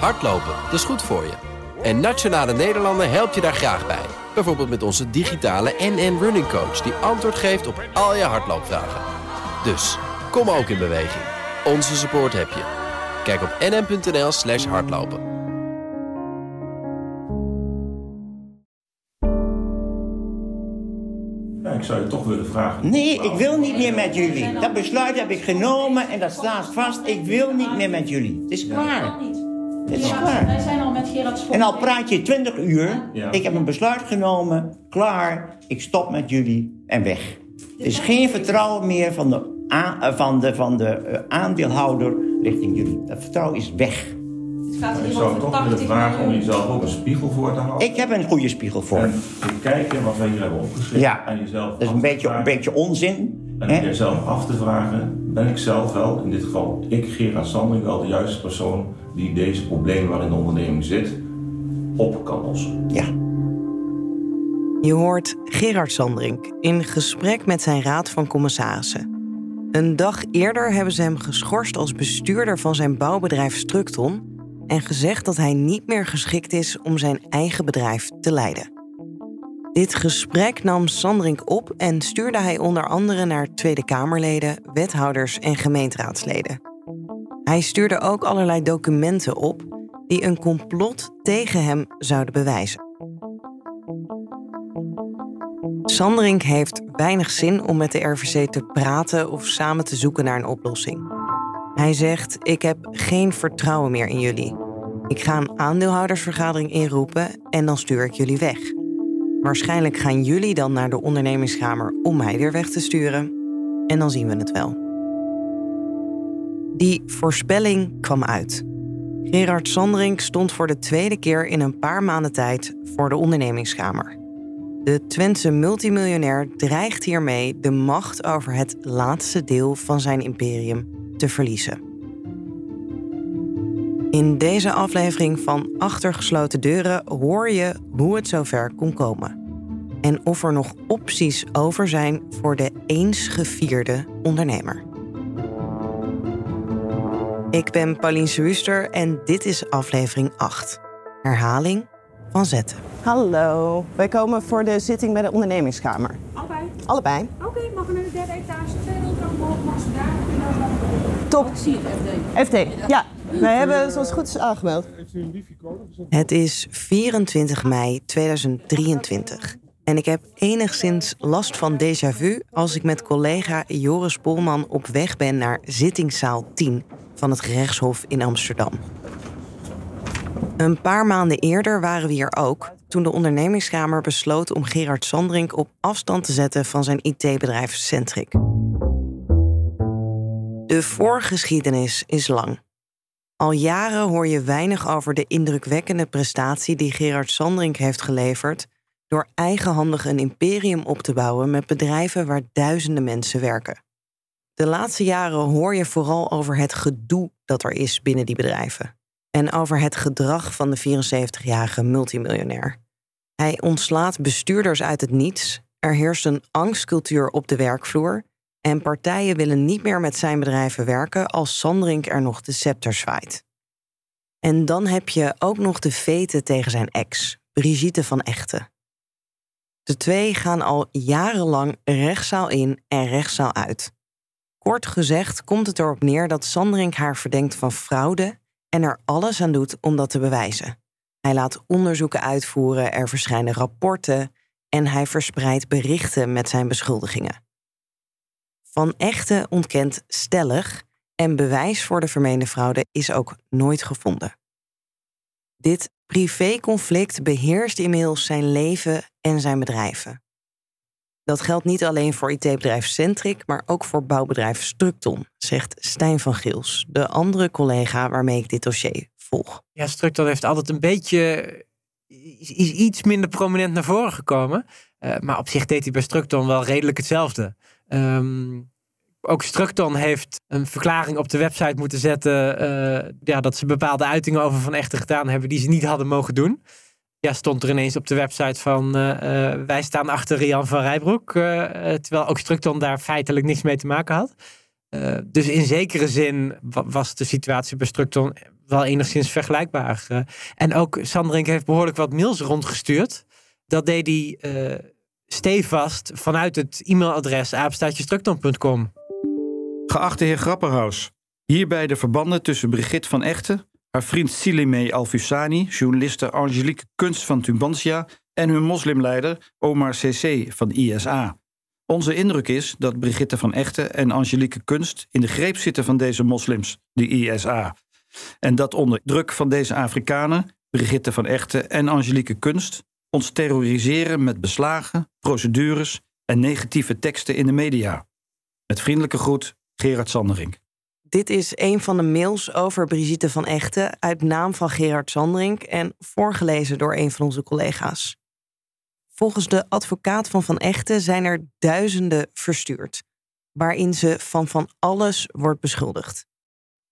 Hardlopen, dat is goed voor je. En Nationale Nederlanden helpt je daar graag bij. Bijvoorbeeld met onze digitale NN Running Coach... die antwoord geeft op al je hardloopvragen. Dus, kom ook in beweging. Onze support heb je. Kijk op nn.nl slash hardlopen. Ja, ik zou je toch willen vragen. Nee, ik wil niet meer met jullie. Dat besluit heb ik genomen en dat staat vast. Ik wil niet meer met jullie. Het is klaar. Het is Wij klaar. zijn al met Gerard Sport. En al praat je 20 uur. Ja. Ik heb een besluit genomen. Klaar. Ik stop met jullie en weg. Er is geen vertrouwen meer van de, eh, van de, van de eh, aandeelhouder richting jullie. Dat vertrouwen is weg. Het gaat Ik hier zou toch 80 willen vragen om jezelf ook een spiegel voor te houden. Ik heb een goede spiegel voor. En te kijken wat wij hier hebben opgeschreven. Ja, En jezelf dat is een beetje, een beetje onzin. En jezelf af te vragen, ben ik zelf wel, in dit geval ik, Gerard Sandring, wel de juiste persoon die deze problemen waarin de onderneming zit, op kan lossen. Ja. Je hoort Gerard Sandring in gesprek met zijn raad van commissarissen. Een dag eerder hebben ze hem geschorst als bestuurder van zijn bouwbedrijf Structon en gezegd dat hij niet meer geschikt is om zijn eigen bedrijf te leiden. Dit gesprek nam Sandring op en stuurde hij onder andere naar Tweede Kamerleden, wethouders en gemeenteraadsleden. Hij stuurde ook allerlei documenten op die een complot tegen hem zouden bewijzen. Sanderink heeft weinig zin om met de RVC te praten of samen te zoeken naar een oplossing. Hij zegt: Ik heb geen vertrouwen meer in jullie. Ik ga een aandeelhoudersvergadering inroepen en dan stuur ik jullie weg. Waarschijnlijk gaan jullie dan naar de ondernemingskamer om mij weer weg te sturen. En dan zien we het wel. Die voorspelling kwam uit. Gerard Sanderink stond voor de tweede keer in een paar maanden tijd voor de ondernemingskamer. De Twentse multimiljonair dreigt hiermee de macht over het laatste deel van zijn imperium te verliezen. In deze aflevering van Achtergesloten Deuren hoor je hoe het zover kon komen. En of er nog opties over zijn voor de eens gevierde ondernemer. Ik ben Pauline Schuster en dit is aflevering 8. Herhaling van zetten. Hallo, wij komen voor de zitting bij de ondernemingskamer. Allebei. Allebei. Oké, mag we naar de derde etage? Twee kan omhoog, mag ze daar. Top. Ik zie het, FD. FD, ja. Wij hebben zoals goed is aangemeld. Het is 24 mei 2023. En ik heb enigszins last van déjà vu als ik met collega Joris Polman op weg ben naar zittingszaal 10 van het gerechtshof in Amsterdam. Een paar maanden eerder waren we hier ook, toen de ondernemingskamer besloot om Gerard Sandring op afstand te zetten van zijn IT-bedrijf Centric. De voorgeschiedenis is lang. Al jaren hoor je weinig over de indrukwekkende prestatie die Gerard Sandring heeft geleverd door eigenhandig een imperium op te bouwen met bedrijven waar duizenden mensen werken. De laatste jaren hoor je vooral over het gedoe dat er is binnen die bedrijven en over het gedrag van de 74-jarige multimiljonair. Hij ontslaat bestuurders uit het niets, er heerst een angstcultuur op de werkvloer en partijen willen niet meer met zijn bedrijven werken als Sandring er nog de scepter zwaait. En dan heb je ook nog de veten tegen zijn ex, Brigitte van Echten. De twee gaan al jarenlang rechtszaal in en rechtszaal uit. Kort gezegd komt het erop neer dat Sandring haar verdenkt van fraude en er alles aan doet om dat te bewijzen. Hij laat onderzoeken uitvoeren, er verschijnen rapporten en hij verspreidt berichten met zijn beschuldigingen. Van Echte ontkent stellig en bewijs voor de vermeende fraude is ook nooit gevonden. Dit privéconflict beheerst inmiddels zijn leven en zijn bedrijven. Dat geldt niet alleen voor IT-bedrijf Centric, maar ook voor bouwbedrijf Structon, zegt Stijn van Gils, de andere collega waarmee ik dit dossier volg. Ja, Structon heeft altijd een beetje is, iets minder prominent naar voren gekomen. Uh, maar op zich deed hij bij Structon wel redelijk hetzelfde. Um, ook Structon heeft een verklaring op de website moeten zetten. Uh, ja, dat ze bepaalde uitingen over Van Echten gedaan hebben die ze niet hadden mogen doen. Ja, stond er ineens op de website van uh, wij staan achter Rian van Rijbroek. terwijl ook Structon daar feitelijk niks mee te maken had. dus in zekere zin was de situatie bij Structon wel enigszins vergelijkbaar. En ook Sanderink heeft behoorlijk wat mails rondgestuurd. Dat deed hij stevast vanuit het e-mailadres apenstaatjestructon.com. Geachte heer Grapperhaus, hierbij de verbanden tussen Brigitte van Echten, haar vriend Silime Alfusani, journaliste Angelique Kunst van Tubantia en hun moslimleider Omar CC van ISA. Onze indruk is dat Brigitte van Echten en Angelique Kunst in de greep zitten van deze moslims, de ISA. En dat onder druk van deze Afrikanen, Brigitte van Echten en Angelique Kunst, ons terroriseren met beslagen, procedures en negatieve teksten in de media. Met vriendelijke groet, Gerard Sanderink. Dit is een van de mails over Brigitte van Echten uit naam van Gerard Sanderink en voorgelezen door een van onze collega's. Volgens de advocaat van Van Echten zijn er duizenden verstuurd, waarin ze van van alles wordt beschuldigd.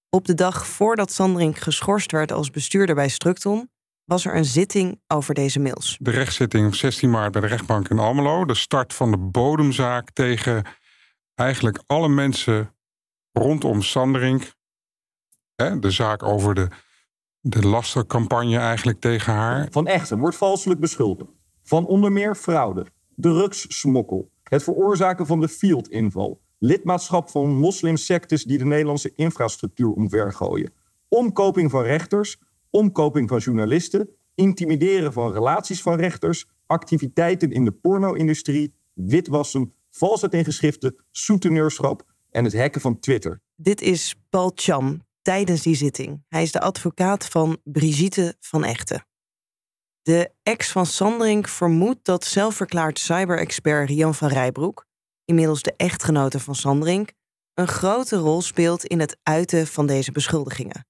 Op de dag voordat Sanderink geschorst werd als bestuurder bij Structon, was er een zitting over deze mails. De rechtszitting op 16 maart bij de rechtbank in Almelo. De start van de bodemzaak tegen eigenlijk alle mensen rondom Sanderink. De zaak over de, de lastercampagne eigenlijk tegen haar. Van Echten wordt valselijk beschuldigd van onder meer fraude, drugssmokkel, het veroorzaken van de fieldinval, lidmaatschap van moslimsectes die de Nederlandse infrastructuur omvergooien, omkoping van rechters, omkoping van journalisten, intimideren van relaties van rechters, activiteiten in de porno-industrie, witwassen, valsheid in geschriften, soeteneurschap en het hacken van Twitter. Dit is Paul Cham tijdens die zitting. Hij is de advocaat van Brigitte van Echten. De ex van Sandring vermoedt dat zelfverklaard cyber-expert Rian van Rijbroek, inmiddels de echtgenote van Sandring, een grote rol speelt in het uiten van deze beschuldigingen.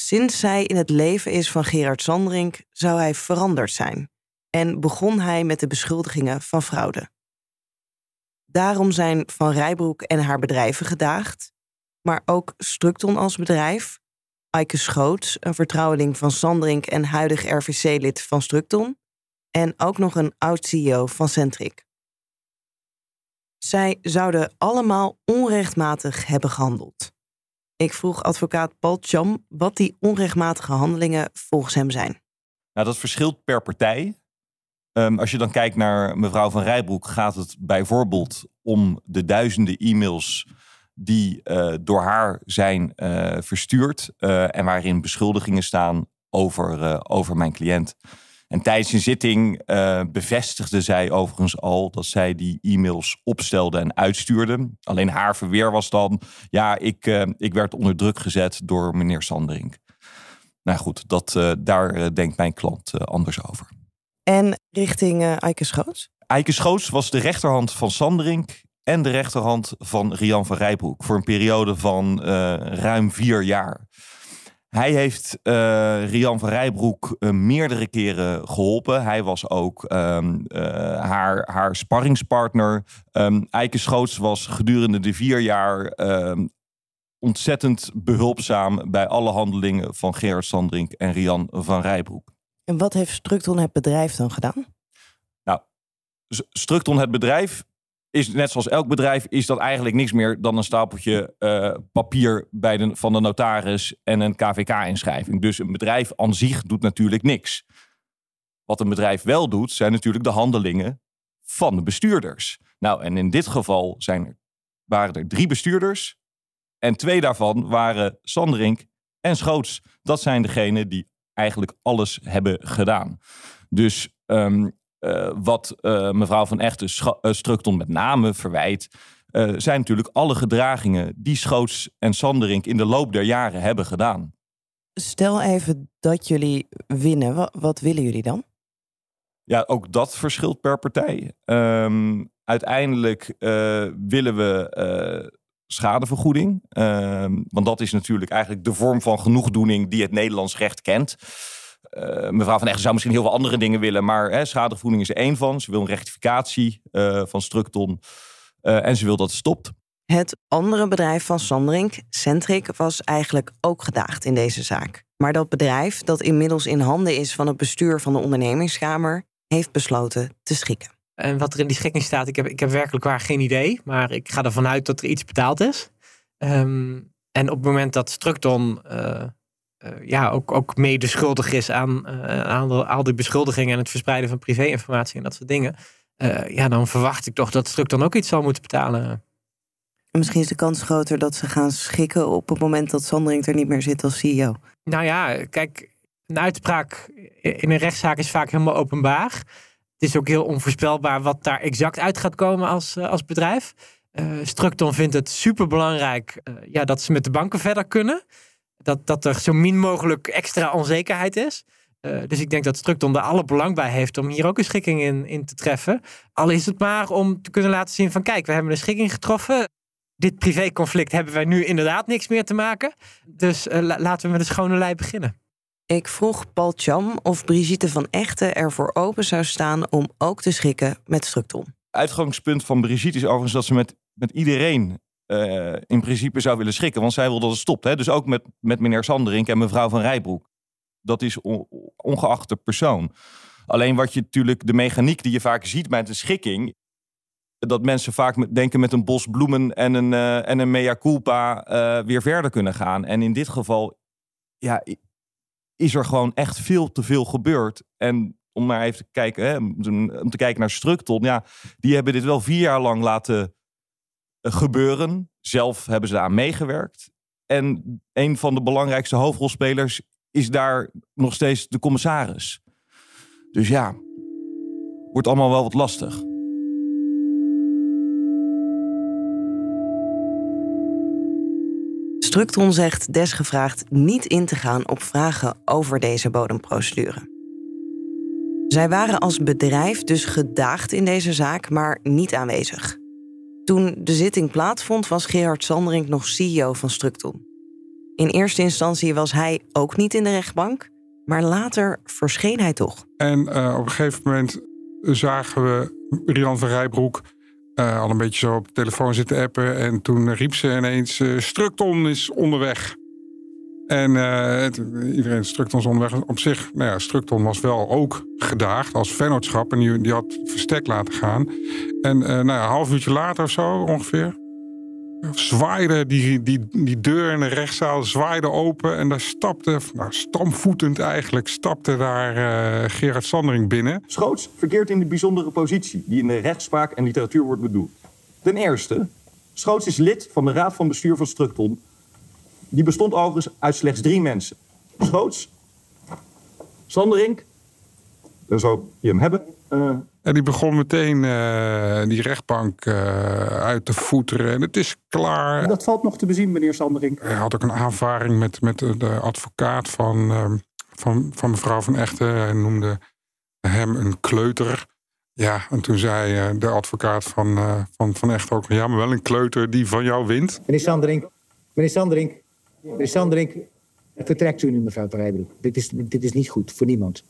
Sinds zij in het leven is van Gerard Sandring zou hij veranderd zijn en begon hij met de beschuldigingen van fraude. Daarom zijn Van Rijbroek en haar bedrijven gedaagd, maar ook Structon als bedrijf, Eike Schoots, een vertrouweling van Sandring en huidig RVC-lid van Structon, en ook nog een oud-CEO van Centric. Zij zouden allemaal onrechtmatig hebben gehandeld. Ik vroeg advocaat Paul Cham wat die onrechtmatige handelingen volgens hem zijn. Nou, dat verschilt per partij. Um, als je dan kijkt naar mevrouw van Rijbroek, gaat het bijvoorbeeld om de duizenden e-mails die uh, door haar zijn uh, verstuurd uh, en waarin beschuldigingen staan over, over mijn cliënt. En tijdens een zitting bevestigde zij overigens al dat zij die e-mails opstelde en uitstuurde. Alleen haar verweer was dan, ja, ik, ik werd onder druk gezet door meneer Sanderink. Nou goed, dat, daar denkt mijn klant anders over. En richting Eike Schoots? Eike Schoots was de rechterhand van Sanderink en de rechterhand van Rian van Rijbroek voor een periode van ruim vier jaar. Hij heeft uh, Rian van Rijbroek uh, meerdere keren geholpen. Hij was ook um, haar, haar sparringspartner. Um, Eike Schoots was gedurende de vier jaar um, ontzettend behulpzaam bij alle handelingen van Gerard Sandrink en Rian van Rijbroek. En wat heeft Structon het bedrijf dan gedaan? Nou, Structon het bedrijf is net zoals elk bedrijf, is dat eigenlijk niks meer dan een stapeltje uh, papier bij de, van de notaris en een KVK-inschrijving. Dus een bedrijf aan zich doet natuurlijk niks. Wat een bedrijf wel doet, zijn natuurlijk de handelingen van de bestuurders. Nou, en in dit geval zijn waren er drie bestuurders. En twee daarvan waren Sanderink en Schoots. Dat zijn degenen die eigenlijk alles hebben gedaan. Dus um, uh, wat uh, mevrouw van Echten uh, Structon met name verwijt, zijn natuurlijk alle gedragingen die Schoots en Sanderink in de loop der jaren hebben gedaan. Stel even dat jullie winnen, wat, wat willen jullie dan? Ja, ook dat verschilt per partij. Um, uiteindelijk willen we schadevergoeding. Um, want dat is natuurlijk eigenlijk de vorm van genoegdoening die het Nederlands recht kent. Uh, mevrouw Van Echten zou misschien heel veel andere dingen willen, maar hè, schadevergoeding is er één van. Ze wil een rectificatie uh, van Structon uh, en ze wil dat het stopt. Het andere bedrijf van Sandrink, Centric, was eigenlijk ook gedaagd in deze zaak. Maar dat bedrijf, dat inmiddels in handen is van het bestuur van de ondernemingskamer, heeft besloten te schikken. En wat er in die schikking staat, ik heb, ik heb werkelijk waar geen idee. Maar ik ga ervan uit dat er iets betaald is. Um, en op het moment dat Structon eh, ja, ook, ook mede schuldig is aan, uh, aan al die beschuldigingen en het verspreiden van privéinformatie en dat soort dingen. Uh, ja, dan verwacht ik toch dat Stuk dan ook iets zal moeten betalen. Misschien is de kans groter dat ze gaan schikken op het moment dat Sandring er niet meer zit als CEO. Nou ja, kijk, een uitspraak in een rechtszaak is vaak helemaal openbaar. Het is ook heel onvoorspelbaar wat daar exact uit gaat komen als, als bedrijf. Uh, Structon vindt het superbelangrijk uh, ja, dat ze met de banken verder kunnen. Dat, dat er zo min mogelijk extra onzekerheid is. Uh, dus ik denk dat Structon er alle belang bij heeft om hier ook een schikking in, in te treffen. Al is het maar om te kunnen laten zien van kijk, we hebben een schikking getroffen. Dit privéconflict hebben wij nu inderdaad niks meer te maken. Dus laten we met een schone lei beginnen. Ik vroeg Paul Cham of Brigitte van Echten ervoor open zou staan om ook te schikken met Structon. Uitgangspunt van Brigitte is overigens dat ze met met iedereen uh, in principe zou willen schikken. Want zij wil dat het stopt. Hè? Dus ook met, met meneer Sanderink en mevrouw van Rijbroek. Dat is on, ongeacht de persoon. Alleen wat je natuurlijk, de mechaniek die je vaak ziet met een schikking. Dat mensen vaak denken met een bos bloemen en een, uh, en een mea culpa uh, weer verder kunnen gaan. En in dit geval ja, is er gewoon echt veel te veel gebeurd. En om maar even te kijken, hè, om te kijken naar Structon. Ja, die hebben dit wel vier jaar lang laten gebeuren. Zelf hebben ze daar aan meegewerkt. En een van de belangrijkste hoofdrolspelers is daar nog steeds de commissaris. Dus ja, wordt allemaal wel wat lastig. Structon zegt desgevraagd niet in te gaan op vragen over deze bodemprocedure. Zij waren als bedrijf dus gedaagd in deze zaak, maar niet aanwezig. Toen de zitting plaatsvond, was Gerard Sanderink nog CEO van Structon. In eerste instantie was hij ook niet in de rechtbank, maar later verscheen hij toch. En uh, op een gegeven moment zagen we Rian van Rijbroek uh, al een beetje zo op de telefoon zitten appen. En toen riep ze ineens: uh, Structon is onderweg. En uh, iedereen Structon onderweg. Op zich, nou ja, Structon was wel ook gedaagd als vennootschap. En die, had verstek laten gaan. En uh, nou een half uurtje later of zo ongeveer. Zwaaide die, die, die deur in de rechtszaal zwaaide open. En daar stapte, nou, stamvoetend eigenlijk, stapte daar uh, Gerard Sandering binnen. Schoots verkeert in de bijzondere positie die in de rechtspraak en literatuur wordt bedoeld. Ten eerste, Schoots is lid van de raad van bestuur van Structon die bestond overigens uit slechts drie mensen. Schoots, Sanderink, daar zou je hem hebben. Uh, en die begon meteen uh, die rechtbank uh, uit te voeteren. En het is klaar. Dat valt nog te bezien, meneer Sanderink. Hij had ook een aanvaring met, met de advocaat van, van, van mevrouw van Echten. Hij noemde hem een kleuter. Ja, en toen zei de advocaat van, van, van Echten ook... ja, maar wel een kleuter die van jou wint. Meneer Sanderink, meneer Sanderink, Meneer Sanderink, vertrekt u nu, mevrouw Rijbroek. Dit is, dit is niet goed voor niemand.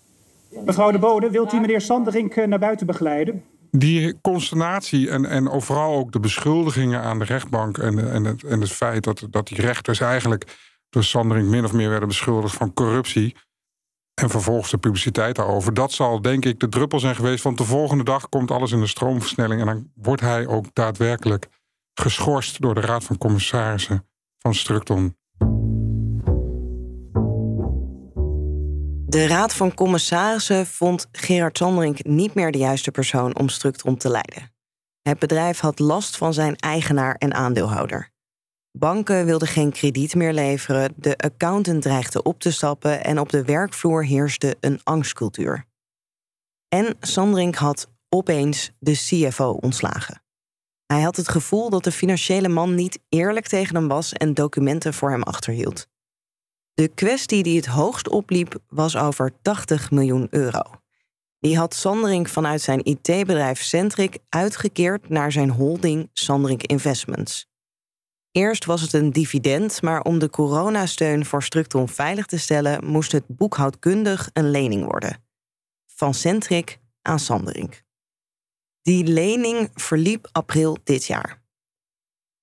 Mevrouw de Bode, wilt u meneer Sanderink eh, naar buiten begeleiden? Die consternatie en, en vooral ook de beschuldigingen aan de rechtbank... en, en, het, en het feit dat, dat die rechters eigenlijk door Sanderink min of meer werden beschuldigd van corruptie... en vervolgens de publiciteit daarover... dat zal denk ik de druppel zijn geweest... want de volgende dag komt alles in de stroomversnelling... en dan wordt hij ook daadwerkelijk geschorst door de Raad van Commissarissen van Structon. De Raad van Commissarissen vond Gerard Sanderink niet meer de juiste persoon om Structron te leiden. Het bedrijf had last van zijn eigenaar en aandeelhouder. Banken wilden geen krediet meer leveren, de accountant dreigde op te stappen en op de werkvloer heerste een angstcultuur. En Sanderink had opeens de CFO ontslagen. Hij had het gevoel dat de financiële man niet eerlijk tegen hem was en documenten voor hem achterhield. De kwestie die het hoogst opliep was over 80 miljoen euro. Die had Sanderink vanuit zijn IT-bedrijf Centric uitgekeerd naar zijn holding Sanderink Investments. Eerst was het een dividend, maar om de coronasteun voor Structon veilig te stellen, moest het boekhoudkundig een lening worden. Van Centric aan Sanderink. Die lening verliep april dit jaar.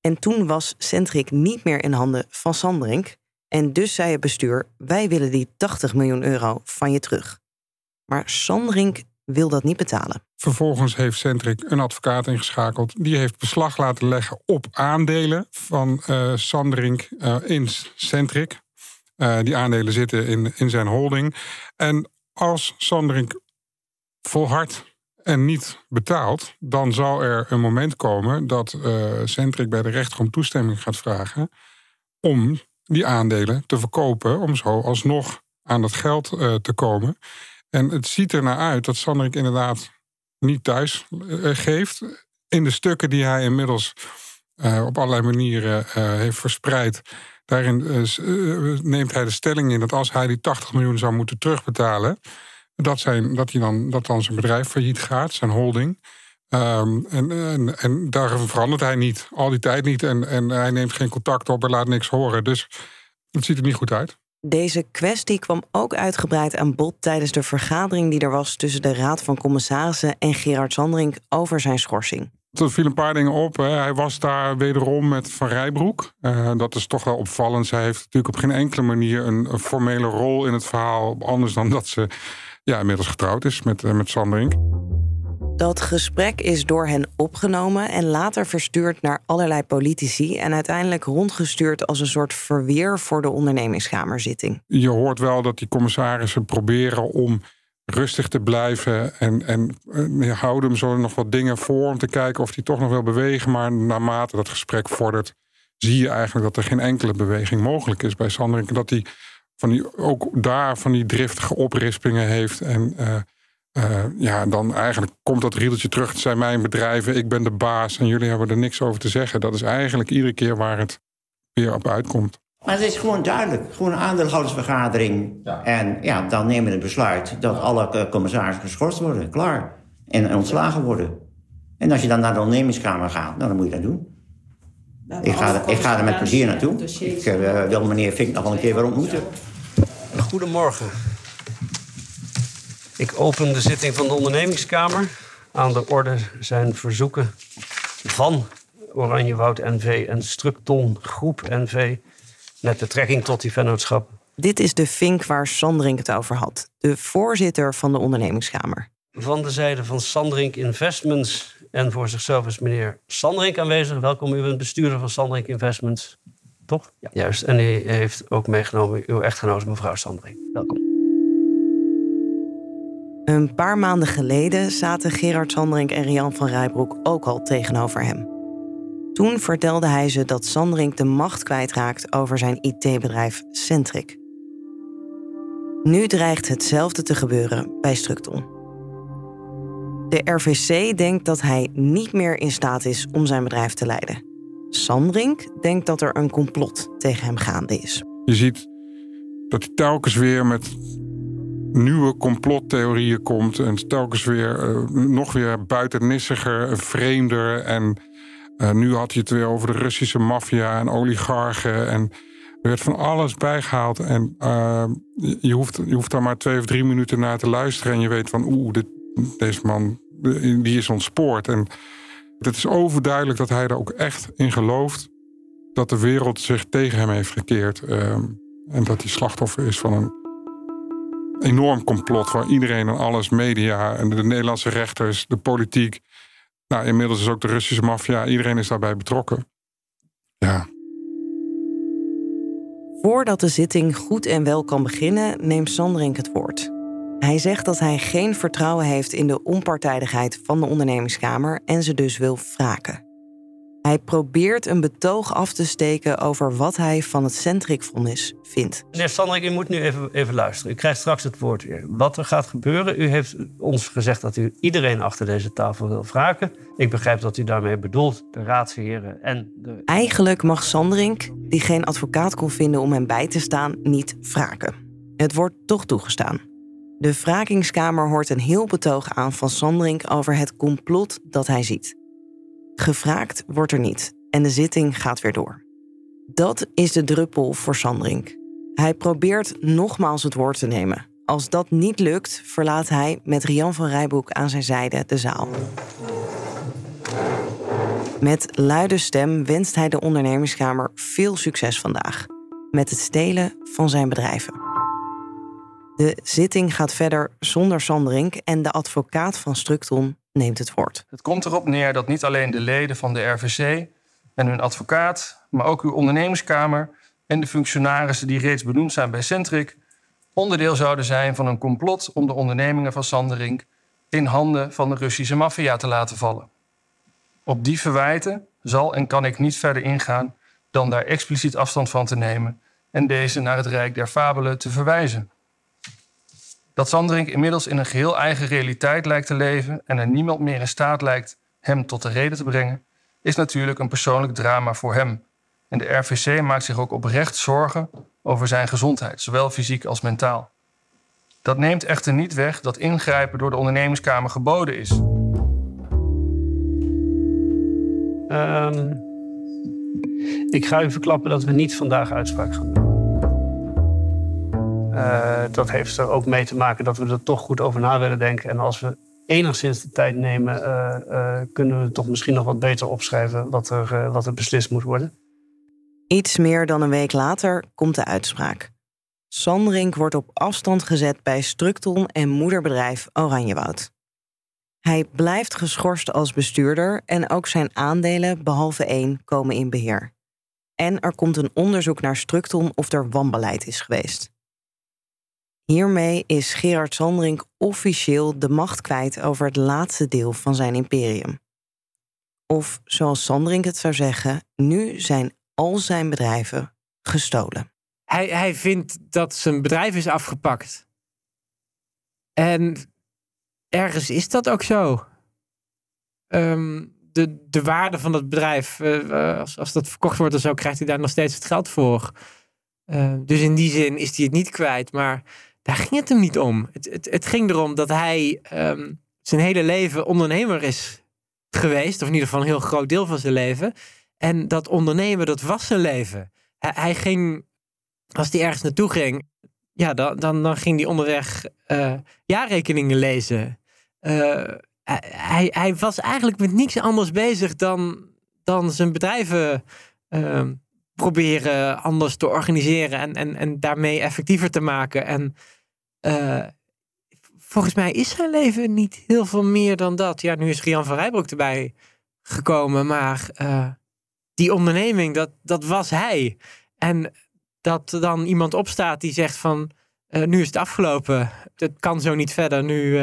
En toen was Centric niet meer in handen van Sanderink, en dus zei het bestuur: wij willen die 80 miljoen euro van je terug. Maar Sandrink wil dat niet betalen. Vervolgens heeft Centric een advocaat ingeschakeld. Die heeft beslag laten leggen op aandelen van uh, Sandrink uh, in Centric. Uh, die aandelen zitten in, in zijn holding. En als Sanderink volhardt en niet betaalt, dan zal er een moment komen dat Centric bij de rechter om toestemming gaat vragen om die aandelen te verkopen, om zo alsnog aan dat geld uh, te komen. En het ziet er naar uit dat Sanderink inderdaad niet thuis uh, geeft. In de stukken die hij inmiddels op allerlei manieren heeft verspreid, daarin neemt hij de stelling in dat als hij die 80 miljoen zou moeten terugbetalen, dat, zijn, dat, hij dan, dat dan zijn bedrijf failliet gaat, zijn holding. Um, en, en, en, daar verandert hij niet, al die tijd niet. En, en hij neemt geen contact op en laat niks horen. Dus het ziet er niet goed uit. Deze kwestie kwam ook uitgebreid aan bod tijdens de vergadering die er was tussen de Raad van Commissarissen en Gerard Sandring over zijn schorsing. Er vielen een paar dingen op. Hij was daar wederom met Van Rijbroek. Uh, dat is toch wel opvallend. Zij heeft natuurlijk op geen enkele manier een, een formele rol in het verhaal. Anders dan dat ze ja, inmiddels getrouwd is met, uh, met Sanderink. Dat gesprek is door hen opgenomen en later verstuurd naar allerlei politici en uiteindelijk rondgestuurd als een soort verweer voor de ondernemingskamerzitting. Je hoort wel dat die commissarissen proberen om rustig te blijven en, en uh, houden hem zo nog wat dingen voor om te kijken of hij toch nog wil bewegen. Maar naarmate dat gesprek vordert, zie je eigenlijk dat er geen enkele beweging mogelijk is bij Sanderink. Dat hij van die, ook daar van die driftige oprispingen heeft. En uh, uh, ja, dan eigenlijk komt dat riedeltje terug. Het zijn mijn bedrijven, ik ben de baas en jullie hebben er niks over te zeggen. Dat is eigenlijk iedere keer waar het weer op uitkomt. Maar het is gewoon duidelijk. Gewoon een aandeelhoudersvergadering. Ja. En ja, dan nemen we het besluit dat alle commissarissen geschorst worden. Klaar. En, en ontslagen worden. En als je dan naar de ondernemingskamer gaat, nou, dan moet je dat doen. Ik ga, er, ik ga er met plezier naartoe. Ik uh, wil meneer Fink nog wel een weer ontmoeten. Goedemorgen. Ik open de zitting van de ondernemingskamer. Aan de orde zijn verzoeken van Oranjewoud NV en Structon Groep NV... met betrekking tot die vennootschap. Dit is de Fink waar Sandrink het over had. De voorzitter van de ondernemingskamer. Van de zijde van Sandrink Investments en voor zichzelf is meneer Sandrink aanwezig. Welkom, u bent bestuurder van Sandrink Investments. Toch? Ja. Juist. En u heeft ook meegenomen uw echtgenote, mevrouw Sandrink. Welkom. Een paar maanden geleden zaten Gerard Sandrink en Rian van Rijbroek ook al tegenover hem. Toen vertelde hij ze dat Sandrink de macht kwijtraakt over zijn IT-bedrijf Centric. Nu dreigt hetzelfde te gebeuren bij Structon. De RVC denkt dat hij niet meer in staat is om zijn bedrijf te leiden. Sandrink denkt dat er een complot tegen hem gaande is. Je ziet dat hij telkens weer met nieuwe complottheorieën komt. En telkens weer uh, nog weer buitennissiger, vreemder. En uh, nu had hij het weer over de Russische maffia en oligarchen. En er werd van alles bijgehaald. En uh, je, hoeft, je hoeft daar maar twee of drie minuten naar te luisteren. En je weet van, oeh, dit, deze man die is ontspoord. En het is overduidelijk dat hij er ook echt in gelooft dat de wereld zich tegen hem heeft gekeerd. En dat hij slachtoffer is van een enorm complot waar iedereen en alles, media en de Nederlandse rechters, de politiek. Nou, inmiddels is ook de Russische maffia, iedereen is daarbij betrokken. Ja. Voordat de zitting goed en wel kan beginnen, neemt Sandrink het woord. Hij zegt dat hij geen vertrouwen heeft in de onpartijdigheid van de ondernemingskamer en ze dus wil wraken. Hij probeert een betoog af te steken over wat hij van het Centric-vonnis vindt. Meneer Sandrik, u moet nu even, even luisteren. U krijgt straks het woord weer. Wat er gaat gebeuren, u heeft ons gezegd dat u iedereen achter deze tafel wil wraken. Ik begrijp dat u daarmee bedoelt de raadsheren en de... Eigenlijk mag Sandrink, die geen advocaat kon vinden om hem bij te staan, niet wraken. Het wordt toch toegestaan. De wrakingskamer hoort een heel betoog aan van Sandrink over het complot dat hij ziet. Gevraagd wordt er niet en de zitting gaat weer door. Dat is de druppel voor Sandrink. Hij probeert nogmaals het woord te nemen. Als dat niet lukt, verlaat hij met Rian van Rijboek aan zijn zijde de zaal. Met luide stem wenst hij de ondernemerskamer veel succes vandaag met het stelen van zijn bedrijven. De zitting gaat verder zonder Sandrink en de advocaat van Structon neemt het woord. Het komt erop neer dat niet alleen de leden van de RVC en hun advocaat, maar ook uw ondernemerskamer en de functionarissen die reeds benoemd zijn bij Centric onderdeel zouden zijn van een complot om de ondernemingen van Sanderink in handen van de Russische maffia te laten vallen. Op die verwijten zal en kan ik niet verder ingaan dan daar expliciet afstand van te nemen en deze naar het Rijk der Fabelen te verwijzen. Dat Sanderink inmiddels in een geheel eigen realiteit lijkt te leven en er niemand meer in staat lijkt hem tot de reden te brengen, is natuurlijk een persoonlijk drama voor hem. En de RVC maakt zich ook oprecht zorgen over zijn gezondheid, zowel fysiek als mentaal. Dat neemt echter niet weg dat ingrijpen door de ondernemingskamer geboden is. Ehm, ik ga u verklappen dat we niet vandaag uitspraak gaan doen. Uh, dat heeft er ook mee te maken dat we er toch goed over na willen denken. En als we enigszins de tijd nemen, uh, uh, kunnen we toch misschien nog wat beter opschrijven wat er, wat er beslist moet worden. Iets meer dan een week later komt de uitspraak. Sanderink wordt op afstand gezet bij Structon en moederbedrijf Oranjewoud. Hij blijft geschorst als bestuurder en ook zijn aandelen, behalve één, komen in beheer. En er komt een onderzoek naar Structon of er wanbeleid is geweest. Hiermee is Gerard Sanderink officieel de macht kwijt over het laatste deel van zijn imperium. Of zoals Sanderink het zou zeggen, nu zijn al zijn bedrijven gestolen. Hij, hij vindt dat zijn bedrijf is afgepakt. En ergens is dat ook zo. Um, de, de waarde van het bedrijf, uh, als, als dat verkocht wordt, dan zo krijgt hij daar nog steeds het geld voor. Uh, dus in die zin is hij het niet kwijt. Maar daar ging het hem niet om. Het, het, het ging erom dat hij um, zijn hele leven ondernemer is geweest. Of in ieder geval een heel groot deel van zijn leven. En dat ondernemen, dat was zijn leven. Hij, hij ging, als hij ergens naartoe ging, ja, dan, dan, dan ging hij onderweg uh, jaarrekeningen lezen. Uh, hij, hij was eigenlijk met niks anders bezig dan, dan zijn bedrijven uh, proberen anders te organiseren en, en, en daarmee effectiever te maken. En volgens mij is zijn leven niet heel veel meer dan dat. Ja, nu is Rian van Rijbroek erbij gekomen, maar die onderneming, dat, dat was hij. En dat dan iemand opstaat die zegt van, uh, nu is het afgelopen, het kan zo niet verder, nu,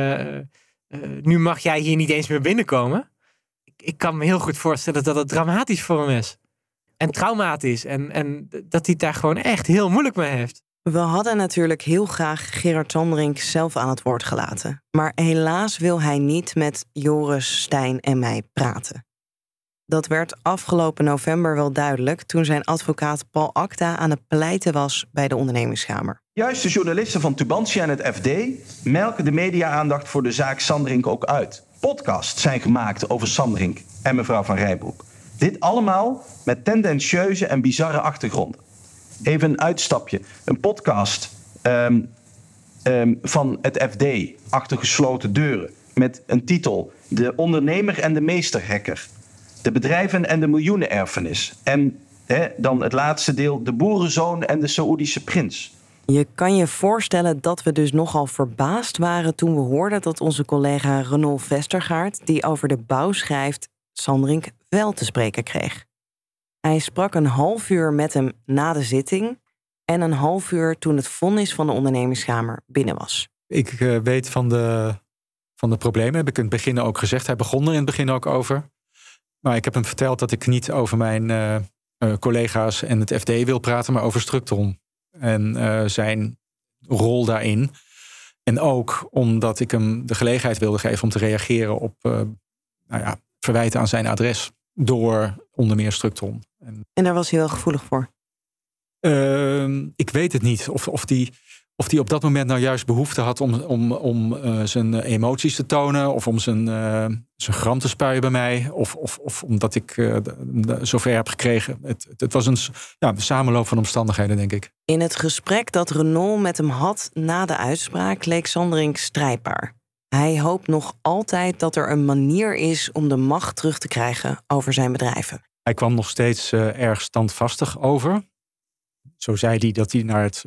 nu mag jij hier niet eens meer binnenkomen. Ik, ik, kan me heel goed voorstellen dat het dramatisch voor hem is. En traumatisch. En, en dat hij het daar gewoon echt heel moeilijk mee heeft. We hadden natuurlijk heel graag Gerard Sanderink zelf aan het woord gelaten. Maar helaas wil hij niet met Joris, Stijn en mij praten. Dat werd afgelopen november wel duidelijk toen zijn advocaat Paul Acta aan het pleiten was bij de ondernemingskamer. Juist de journalisten van Tubantia en het FD melken de media-aandacht voor de zaak Sandrink ook uit. Podcasts zijn gemaakt over Sandrink en mevrouw van Rijbroek. Dit allemaal met tendentieuze en bizarre achtergronden. Even een uitstapje. Een podcast um, um, van het FD achter gesloten deuren met een titel: De ondernemer en de meesterhacker de bedrijven en de miljoenenerfenis. En dan het laatste deel, de boerenzoon en de Saoedische prins. Je kan je voorstellen dat we dus nogal verbaasd waren toen we hoorden dat onze collega Renaud Vestergaard, die over de bouw schrijft, Sandrink wel te spreken kreeg. Hij sprak een half uur met hem na de zitting en een half uur toen het vonnis van de ondernemingskamer binnen was. Ik uh, weet van de, van de problemen, heb ik in het begin ook gezegd. Hij begon er in het begin ook over. Maar ik heb hem verteld dat ik niet over mijn uh, uh, collega's en het FD wil praten, maar over Structon en zijn rol daarin. En ook omdat ik hem de gelegenheid wilde geven om te reageren op nou ja, verwijten aan zijn adres door onder meer Structon. En, en daar was hij wel gevoelig voor? Ehm, ik weet het niet. Of, of die of hij op dat moment nou juist behoefte had om, om, om uh, zijn emoties te tonen. Of om zijn, uh, zijn gram te spuien bij mij. Of, of, of omdat ik zover heb gekregen. Het, het was een, ja, een samenloop van omstandigheden, denk ik. In het gesprek dat Renault met hem had na de uitspraak leek Sanderink strijdbaar. Hij hoopt nog altijd dat er een manier is om de macht terug te krijgen over zijn bedrijven. Hij kwam nog steeds erg standvastig over. Zo zei hij dat hij naar het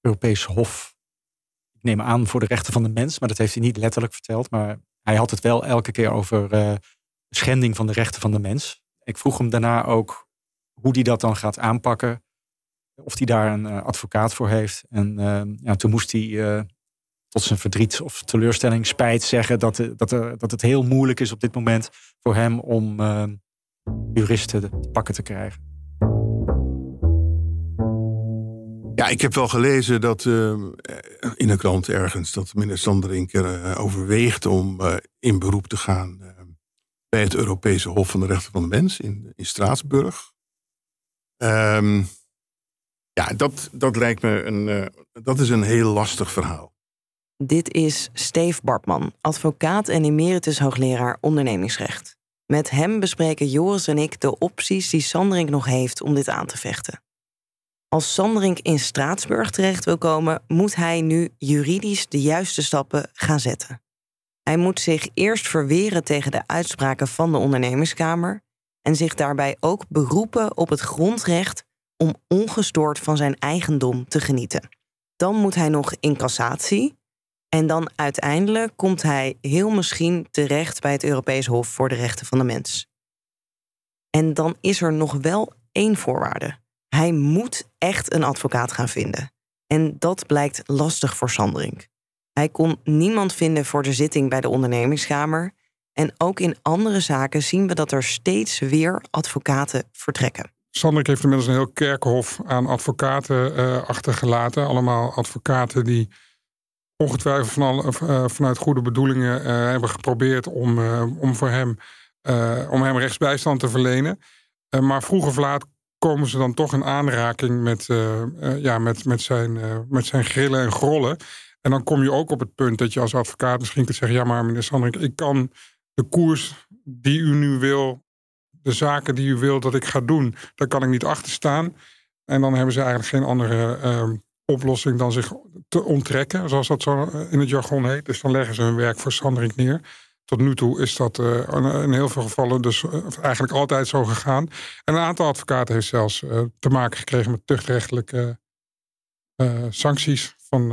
Europees Hof. Ik neem aan voor de rechten van de mens, maar dat heeft hij niet letterlijk verteld. Maar hij had het wel elke keer over uh, schending van de rechten van de mens. Ik vroeg hem daarna ook hoe hij dat dan gaat aanpakken. of hij daar een advocaat voor heeft. En ja, toen moest hij zijn verdriet of teleurstelling, spijt zeggen dat, dat, er, dat het heel moeilijk is op dit moment voor hem om juristen te pakken te krijgen. Ja, ik heb wel gelezen dat in een krant ergens dat meneer Sanderink er overweegt om in beroep te gaan bij het Europese Hof van de Rechten van de Mens in, in Straatsburg. Ehm, ja, dat, dat lijkt me een, uh, dat is een heel lastig verhaal. Dit is Steve Bartman, advocaat en emeritus hoogleraar ondernemingsrecht. Met hem bespreken Joris en ik de opties die Sanderink nog heeft om dit aan te vechten. Als Sanderink in Straatsburg terecht wil komen, moet hij nu juridisch de juiste stappen gaan zetten. Hij moet zich eerst verweren tegen de uitspraken van de ondernemingskamer en zich daarbij ook beroepen op het grondrecht om ongestoord van zijn eigendom te genieten. Dan moet hij nog in cassatie en dan uiteindelijk komt hij heel misschien terecht bij het Europees Hof voor de Rechten van de Mens. En dan is er nog wel één voorwaarde. Hij moet echt een advocaat gaan vinden. En dat blijkt lastig voor Sandring. Hij kon niemand vinden voor de zitting bij de ondernemingskamer. En ook in andere zaken zien we dat er steeds weer advocaten vertrekken. Sandrik heeft inmiddels een heel kerkhof aan advocaten uh, achtergelaten. Allemaal advocaten die ongetwijfeld van uh, vanuit goede bedoelingen uh, hebben geprobeerd om, om voor hem, om hem rechtsbijstand te verlenen. maar vroeg of laat komen ze dan toch in aanraking met, ja, met, met, zijn, met zijn grillen en grollen. En dan kom je ook op het punt dat je als advocaat misschien kunt zeggen: ja, maar meneer Sandring, ik kan de koers die u nu wil, de zaken die u wil dat ik ga doen, daar kan ik niet achter staan. En dan hebben ze eigenlijk geen andere oplossing dan zich te onttrekken, zoals dat zo eh, in het jargon heet. Dus dan leggen ze hun werk voor neer. Tot nu toe is dat uh, in heel veel gevallen dus uh, eigenlijk altijd zo gegaan. En een aantal advocaten heeft zelfs te maken gekregen met tuchtrechtelijke sancties van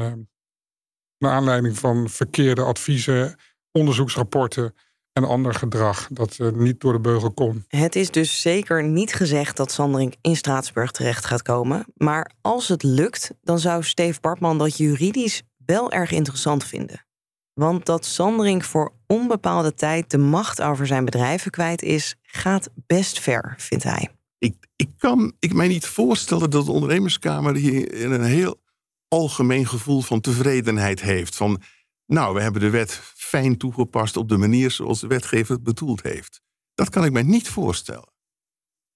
naar aanleiding van verkeerde adviezen, onderzoeksrapporten en ander gedrag dat uh, niet door de beugel kon. Het is dus zeker niet gezegd dat Sanderink in Straatsburg terecht gaat komen. Maar als het lukt, dan zou Steve Bartman dat juridisch wel erg interessant vinden. Want dat Sanderink voor onbepaalde tijd de macht over zijn bedrijven kwijt is, gaat best ver, vindt hij. Ik, ik kan ik mij niet voorstellen dat de ondernemerskamer hier in een heel algemeen gevoel van tevredenheid heeft. Van, nou, we hebben de wet fijn toegepast op de manier zoals de wetgever het bedoeld heeft. Dat kan ik mij niet voorstellen.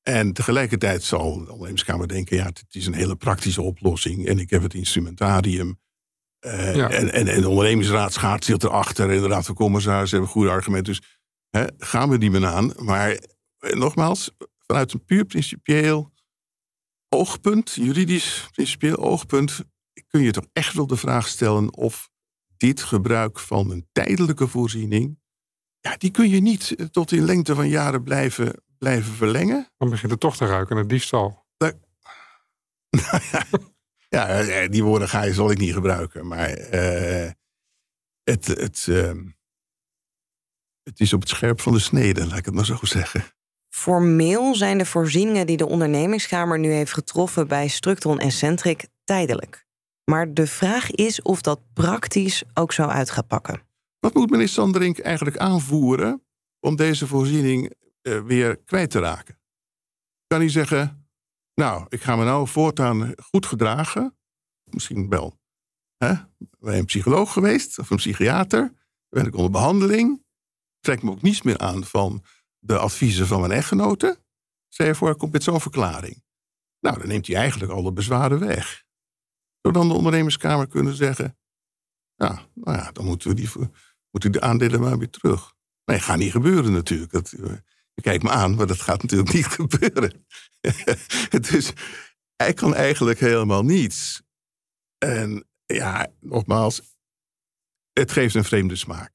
En tegelijkertijd zal de ondernemerskamer denken, ja, het is een hele praktische oplossing en ik heb het instrumentarium. Uh, en, en, en, de ondernemingsraad schaart zich erachter en de raad van commissarissen hebben goede argumenten. Dus hè, gaan we die men aan. Maar eh, nogmaals, vanuit een puur principieel oogpunt, juridisch principieel oogpunt, kun je toch echt wel de vraag stellen of dit gebruik van een tijdelijke voorziening, ja, die kun je niet eh, tot in lengte van jaren blijven, blijven verlengen. Dan begint het toch te ruiken naar diefstal. Nou, ja, eh, die woorden ga je, zal ik niet gebruiken. Maar uh, het, het, uh, het is op het scherp van de snede, laat ik het maar zo zeggen. Formeel zijn de voorzieningen die de ondernemingskamer nu heeft getroffen bij Structon en Centric tijdelijk. Maar de vraag is of dat praktisch ook zo uit gaat pakken. Wat moet meneer Sanderink eigenlijk aanvoeren om deze voorziening uh, weer kwijt te raken? Kan hij zeggen, nou, ik ga me nou voortaan goed gedragen. Misschien wel hè, bij een psycholoog geweest of een psychiater. Ben ik onder behandeling. Trek me ook niets meer aan van de adviezen van mijn echtgenote. Zij voor komt met zo'n verklaring. Nou, dan neemt hij eigenlijk alle bezwaren weg dan de ondernemerskamer kunnen zeggen: Ja, nou ja, dan moeten we, die, moeten de aandelen maar weer terug. Nee, gaat niet gebeuren natuurlijk. Dat, eh, je kijkt me aan, maar dat gaat natuurlijk niet gebeuren. dus hij kan eigenlijk helemaal niets. En ja, nogmaals, het geeft een vreemde smaak.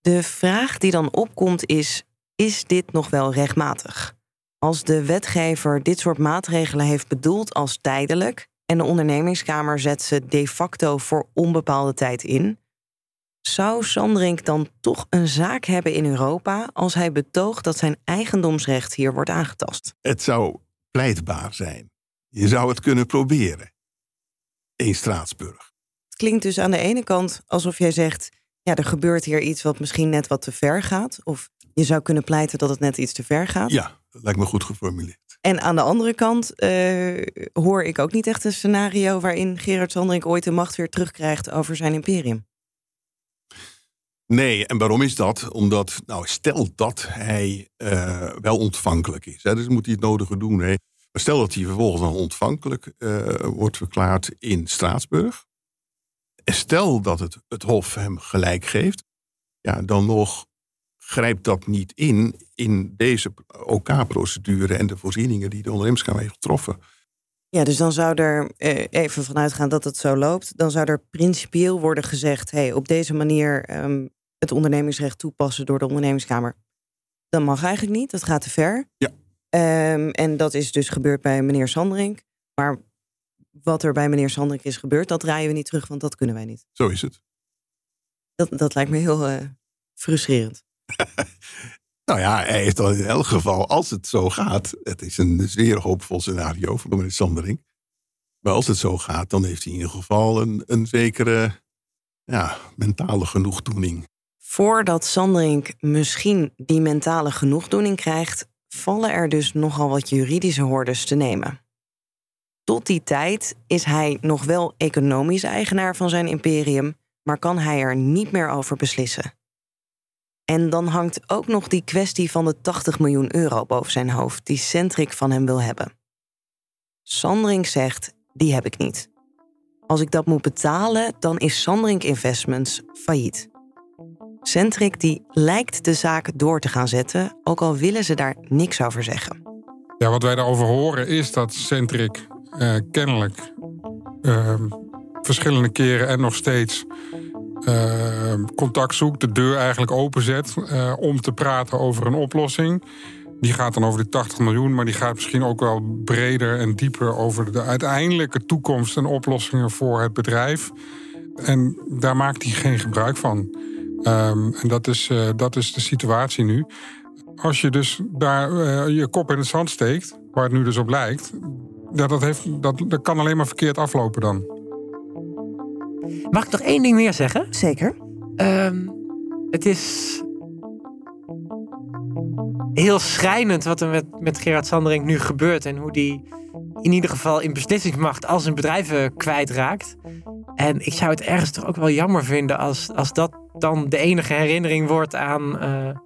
De vraag die dan opkomt is: is dit nog wel rechtmatig? Als de wetgever dit soort maatregelen heeft bedoeld als tijdelijk, en de ondernemingskamer zet ze de facto voor onbepaalde tijd in. Zou Sandrink dan toch een zaak hebben in Europa als hij betoogt dat zijn eigendomsrecht hier wordt aangetast? Het zou pleitbaar zijn. Je zou het kunnen proberen. In Straatsburg. Het klinkt dus aan de ene kant alsof jij zegt: ja, er gebeurt hier iets wat misschien net wat te ver gaat. Of je zou kunnen pleiten dat het net iets te ver gaat. Ja, dat lijkt me goed geformuleerd. En aan de andere kant eh, hoor ik ook niet echt een scenario waarin Gerard Sandring ooit de macht weer terugkrijgt over zijn imperium. Nee, en waarom is dat? Omdat, nou, stel dat hij uh, wel ontvankelijk is. Hè, dus moet hij het nodige doen. Hè. Maar stel dat hij vervolgens dan ontvankelijk uh, wordt verklaard in Straatsburg. En stel dat het, het Hof hem gelijk geeft. Ja, dan nog grijpt dat niet in in deze OK-procedure en de voorzieningen die de ondernemerskamer heeft getroffen. Ja, dus dan zou er eh, even vanuit gaan dat het zo loopt. Dan zou er principieel worden gezegd: hey, op deze manier um, het ondernemingsrecht toepassen door de ondernemingskamer. Dat mag eigenlijk niet, dat gaat te ver. Ja. Um, en dat is dus gebeurd bij meneer Sanderink. Maar wat er bij meneer Sanderink is gebeurd, dat draaien we niet terug, want dat kunnen wij niet. Zo is het. Dat, dat lijkt me heel uh, frustrerend. nou ja, hij heeft dan in elk geval, als het zo gaat, het is een zeer hoopvol scenario voor meneer Sandering. Maar als het zo gaat, dan heeft hij in ieder geval een, een zekere ja, mentale genoegdoening. Voordat Sanderink misschien die mentale genoegdoening krijgt, vallen er dus nogal wat juridische hordes te nemen. Tot die tijd is hij nog wel economisch eigenaar van zijn imperium, maar kan hij er niet meer over beslissen. En dan hangt ook nog die kwestie van de 80 miljoen euro boven zijn hoofd, die Centric van hem wil hebben. Sandring zegt: die heb ik niet. Als ik dat moet betalen, dan is Sandring Investments failliet. Centric die lijkt de zaak door te gaan zetten, ook al willen ze daar niks over zeggen. Ja, wat wij daarover horen is dat Centric uh, kennelijk uh, verschillende keren en nog steeds uh, contact zoekt, de deur eigenlijk openzet uh, om te praten over een oplossing. Die gaat dan over die 80 miljoen, maar die gaat misschien ook wel breder en dieper over de uiteindelijke toekomst en oplossingen voor het bedrijf. En daar maakt hij geen gebruik van. Um, en dat is, uh, dat is de situatie nu. Als je dus daar je kop in het zand steekt, waar het nu dus op lijkt, dat, heeft, dat, dat kan alleen maar verkeerd aflopen dan. Mag ik nog één ding meer zeggen? Zeker. Um, het is heel schrijnend wat er met, met Gerard Sanderink nu gebeurt. En hoe die in ieder geval in beslissingsmacht al zijn bedrijven kwijtraakt. En ik zou het ergens toch ook wel jammer vinden als, als dat dan de enige herinnering wordt aan uh,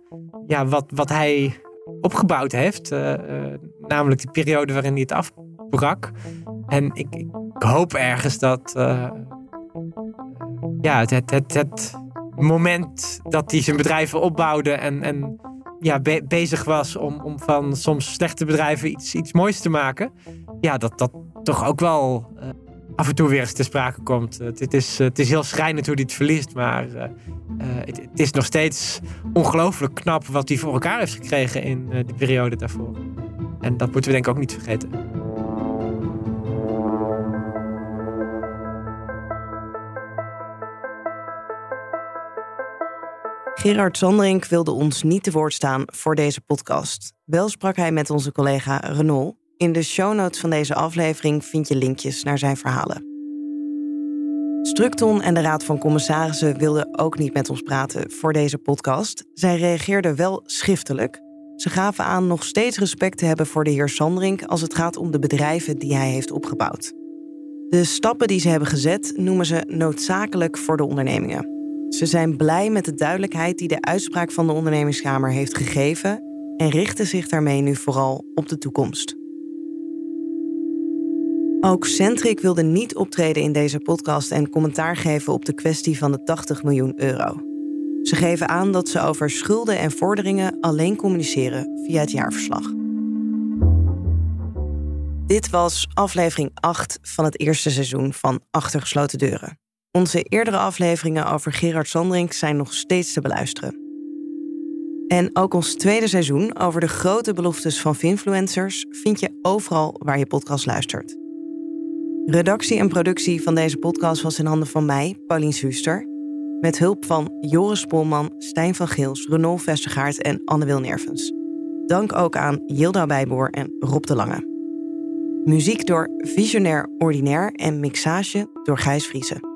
ja, wat, wat hij opgebouwd heeft. Uh, uh, namelijk die periode waarin hij het afbrak. En ik, ik hoop ergens dat ja, het, het, het, moment dat hij zijn bedrijven opbouwde en, en ja, bezig was om, om van soms slechte bedrijven iets, iets moois te maken. Ja, dat dat toch ook wel uh, af en toe weer eens te sprake komt. Uh, het, is, uh, het is heel schrijnend hoe hij het verliest, maar het, het, is nog steeds ongelooflijk knap wat hij voor elkaar heeft gekregen in de periode daarvoor. En dat moeten we denk ik ook niet vergeten. Gerard Sanderink wilde ons niet te woord staan voor deze podcast. Wel sprak hij met onze collega Renault. In de show notes van deze aflevering vind je linkjes naar zijn verhalen. Structon en de Raad van Commissarissen wilden ook niet met ons praten voor deze podcast. Zij reageerden wel schriftelijk. Ze gaven aan nog steeds respect te hebben voor de heer Sanderink als het gaat om de bedrijven die hij heeft opgebouwd. De stappen die ze hebben gezet noemen ze noodzakelijk voor de ondernemingen. Ze zijn blij met de duidelijkheid die de uitspraak van de ondernemingskamer heeft gegeven en richten zich daarmee nu vooral op de toekomst. Ook Centric wilde niet optreden in deze podcast en commentaar geven op de kwestie van de 80 miljoen euro. Ze geven aan dat ze over schulden en vorderingen alleen communiceren via het jaarverslag. Dit was aflevering 8 van het eerste seizoen van Achter gesloten deuren. Onze eerdere afleveringen over Gerard Sandring zijn nog steeds te beluisteren. En ook ons tweede seizoen over de grote beloftes van Finfluencers vind je overal waar je podcast luistert. Redactie en productie van deze podcast was in handen van mij, Paulien Suster, met hulp van Joris Polman, Stijn van Geels, Renault Vestergaard en Anne Wilnervens. Dank ook aan Yilda Bijboer en Rob de Lange. Muziek door Visionair Ordinaire en mixage door Gijs Vriezen.